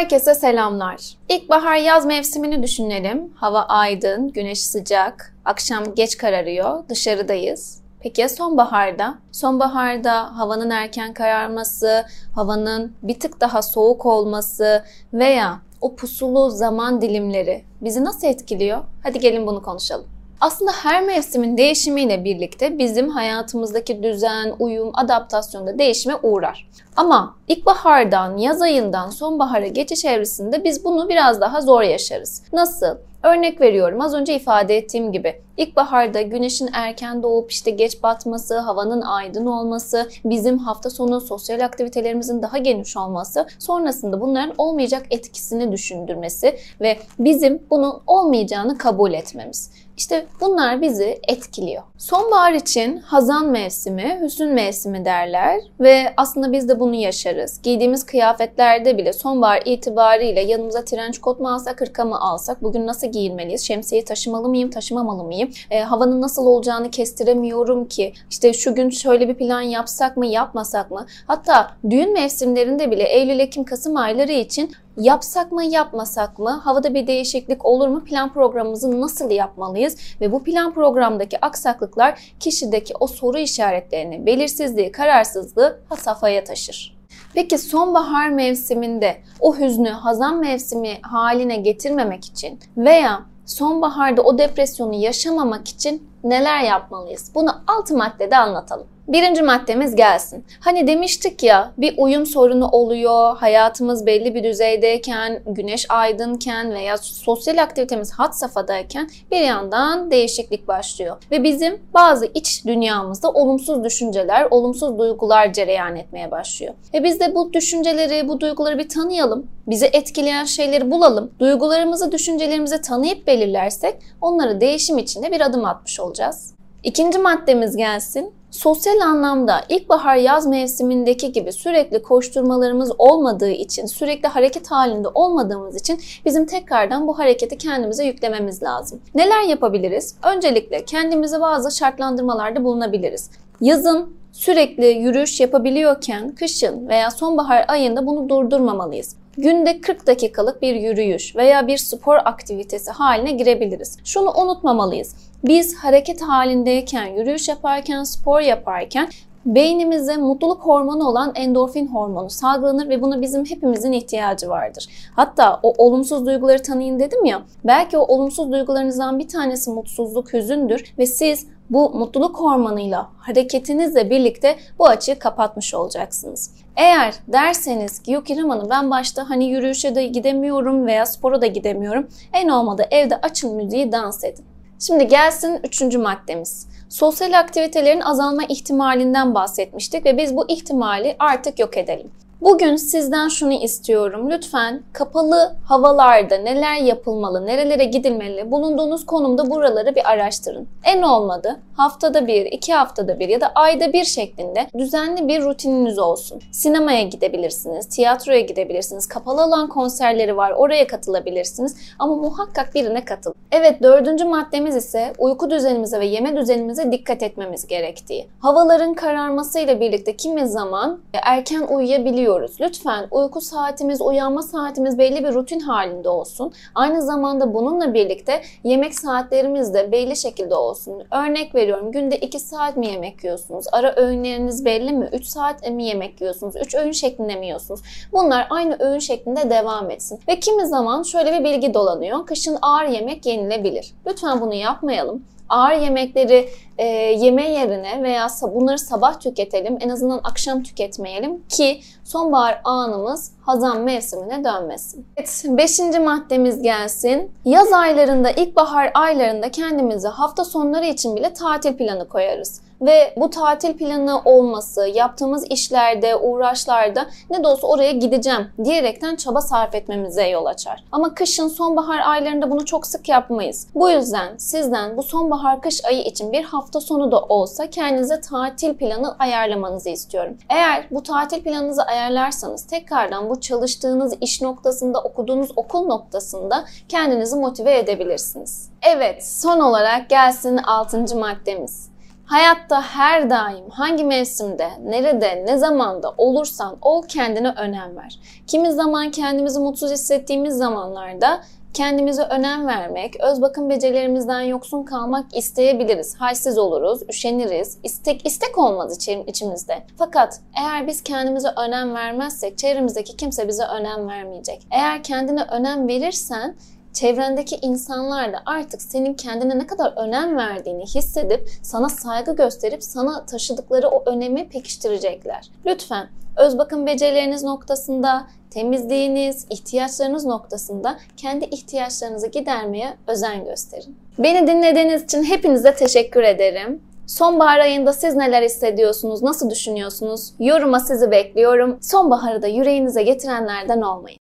Herkese selamlar. İlkbahar yaz mevsimini düşünelim. Hava aydın, güneş sıcak, akşam geç kararıyor, dışarıdayız. Peki ya sonbaharda? Sonbaharda havanın erken kararması, havanın bir tık daha soğuk olması veya o pusulu zaman dilimleri bizi nasıl etkiliyor? Hadi gelin bunu konuşalım. Aslında her mevsimin değişimiyle birlikte bizim hayatımızdaki düzen, uyum, adaptasyonda değişime uğrar. Ama ilkbahardan, yaz ayından sonbahara geçiş evresinde biz bunu biraz daha zor yaşarız. Nasıl? Örnek veriyorum az önce ifade ettiğim gibi ilkbaharda güneşin erken doğup işte geç batması, havanın aydın olması, bizim hafta sonu sosyal aktivitelerimizin daha geniş olması, sonrasında bunların olmayacak etkisini düşündürmesi ve bizim bunun olmayacağını kabul etmemiz. İşte bunlar bizi etkiliyor. Sonbahar için hazan mevsimi, hüsün mevsimi derler ve aslında biz de bunu yaşarız. Giydiğimiz kıyafetlerde bile sonbahar itibariyle yanımıza trenç kot mu alsak, hırka mı alsak, bugün nasıl giyinmeliyiz, şemsiyeyi taşımalı mıyım, taşımamalı mıyım, e, havanın nasıl olacağını kestiremiyorum ki, işte şu gün şöyle bir plan yapsak mı, yapmasak mı? Hatta düğün mevsimlerinde bile Eylül, Ekim, Kasım ayları için yapsak mı yapmasak mı, havada bir değişiklik olur mu, plan programımızı nasıl yapmalıyız ve bu plan programdaki aksaklıklar kişideki o soru işaretlerini, belirsizliği, kararsızlığı safhaya taşır. Peki sonbahar mevsiminde o hüznü hazan mevsimi haline getirmemek için veya sonbaharda o depresyonu yaşamamak için neler yapmalıyız? Bunu altı maddede anlatalım. Birinci maddemiz gelsin. Hani demiştik ya bir uyum sorunu oluyor, hayatımız belli bir düzeydeyken, güneş aydınken veya sosyal aktivitemiz hat safhadayken bir yandan değişiklik başlıyor. Ve bizim bazı iç dünyamızda olumsuz düşünceler, olumsuz duygular cereyan etmeye başlıyor. Ve biz de bu düşünceleri, bu duyguları bir tanıyalım. Bizi etkileyen şeyleri bulalım. Duygularımızı, düşüncelerimizi tanıyıp belirlersek onları değişim içinde bir adım atmış olacağız. İkinci maddemiz gelsin. Sosyal anlamda ilkbahar yaz mevsimindeki gibi sürekli koşturmalarımız olmadığı için, sürekli hareket halinde olmadığımız için bizim tekrardan bu hareketi kendimize yüklememiz lazım. Neler yapabiliriz? Öncelikle kendimize bazı şartlandırmalarda bulunabiliriz. Yazın sürekli yürüyüş yapabiliyorken kışın veya sonbahar ayında bunu durdurmamalıyız günde 40 dakikalık bir yürüyüş veya bir spor aktivitesi haline girebiliriz. Şunu unutmamalıyız. Biz hareket halindeyken, yürüyüş yaparken, spor yaparken beynimize mutluluk hormonu olan endorfin hormonu salgılanır ve buna bizim hepimizin ihtiyacı vardır. Hatta o olumsuz duyguları tanıyın dedim ya, belki o olumsuz duygularınızdan bir tanesi mutsuzluk, hüzündür ve siz bu mutluluk hormonuyla hareketinizle birlikte bu açığı kapatmış olacaksınız. Eğer derseniz ki yok İrem ben başta hani yürüyüşe de gidemiyorum veya spora da gidemiyorum. En olmadı evde açın müziği dans edin. Şimdi gelsin üçüncü maddemiz. Sosyal aktivitelerin azalma ihtimalinden bahsetmiştik ve biz bu ihtimali artık yok edelim. Bugün sizden şunu istiyorum. Lütfen kapalı havalarda neler yapılmalı, nerelere gidilmeli, bulunduğunuz konumda buraları bir araştırın. En olmadı haftada bir, iki haftada bir ya da ayda bir şeklinde düzenli bir rutininiz olsun. Sinemaya gidebilirsiniz, tiyatroya gidebilirsiniz, kapalı alan konserleri var oraya katılabilirsiniz ama muhakkak birine katılın. Evet dördüncü maddemiz ise uyku düzenimize ve yeme düzenimize dikkat etmemiz gerektiği. Havaların kararmasıyla birlikte kimi zaman erken uyuyabiliyor uyuyoruz. Lütfen uyku saatimiz, uyanma saatimiz belli bir rutin halinde olsun. Aynı zamanda bununla birlikte yemek saatlerimiz de belli şekilde olsun. Örnek veriyorum günde 2 saat mi yemek yiyorsunuz? Ara öğünleriniz belli mi? 3 saat mi yemek yiyorsunuz? 3 öğün şeklinde mi yiyorsunuz? Bunlar aynı öğün şeklinde devam etsin. Ve kimi zaman şöyle bir bilgi dolanıyor. Kışın ağır yemek yenilebilir. Lütfen bunu yapmayalım ağır yemekleri e, yeme yerine veya bunları sabah tüketelim. En azından akşam tüketmeyelim ki sonbahar anımız hazan mevsimine dönmesin. Evet, beşinci maddemiz gelsin. Yaz aylarında, ilkbahar aylarında kendimize hafta sonları için bile tatil planı koyarız ve bu tatil planı olması, yaptığımız işlerde, uğraşlarda ne de olsa oraya gideceğim diyerekten çaba sarf etmemize yol açar. Ama kışın sonbahar aylarında bunu çok sık yapmayız. Bu yüzden sizden bu sonbahar kış ayı için bir hafta sonu da olsa kendinize tatil planı ayarlamanızı istiyorum. Eğer bu tatil planınızı ayarlarsanız tekrardan bu çalıştığınız iş noktasında, okuduğunuz okul noktasında kendinizi motive edebilirsiniz. Evet, son olarak gelsin 6. maddemiz. Hayatta her daim hangi mevsimde, nerede, ne zamanda olursan ol kendine önem ver. Kimi zaman kendimizi mutsuz hissettiğimiz zamanlarda kendimize önem vermek, öz bakım becerilerimizden yoksun kalmak isteyebiliriz. Halsiz oluruz, üşeniriz, istek istek olmaz içimizde. Fakat eğer biz kendimize önem vermezsek çevremizdeki kimse bize önem vermeyecek. Eğer kendine önem verirsen çevrendeki insanlar da artık senin kendine ne kadar önem verdiğini hissedip sana saygı gösterip sana taşıdıkları o önemi pekiştirecekler. Lütfen öz bakım becerileriniz noktasında, temizliğiniz, ihtiyaçlarınız noktasında kendi ihtiyaçlarınızı gidermeye özen gösterin. Beni dinlediğiniz için hepinize teşekkür ederim. Sonbahar ayında siz neler hissediyorsunuz, nasıl düşünüyorsunuz? Yoruma sizi bekliyorum. Sonbaharı da yüreğinize getirenlerden olmayın.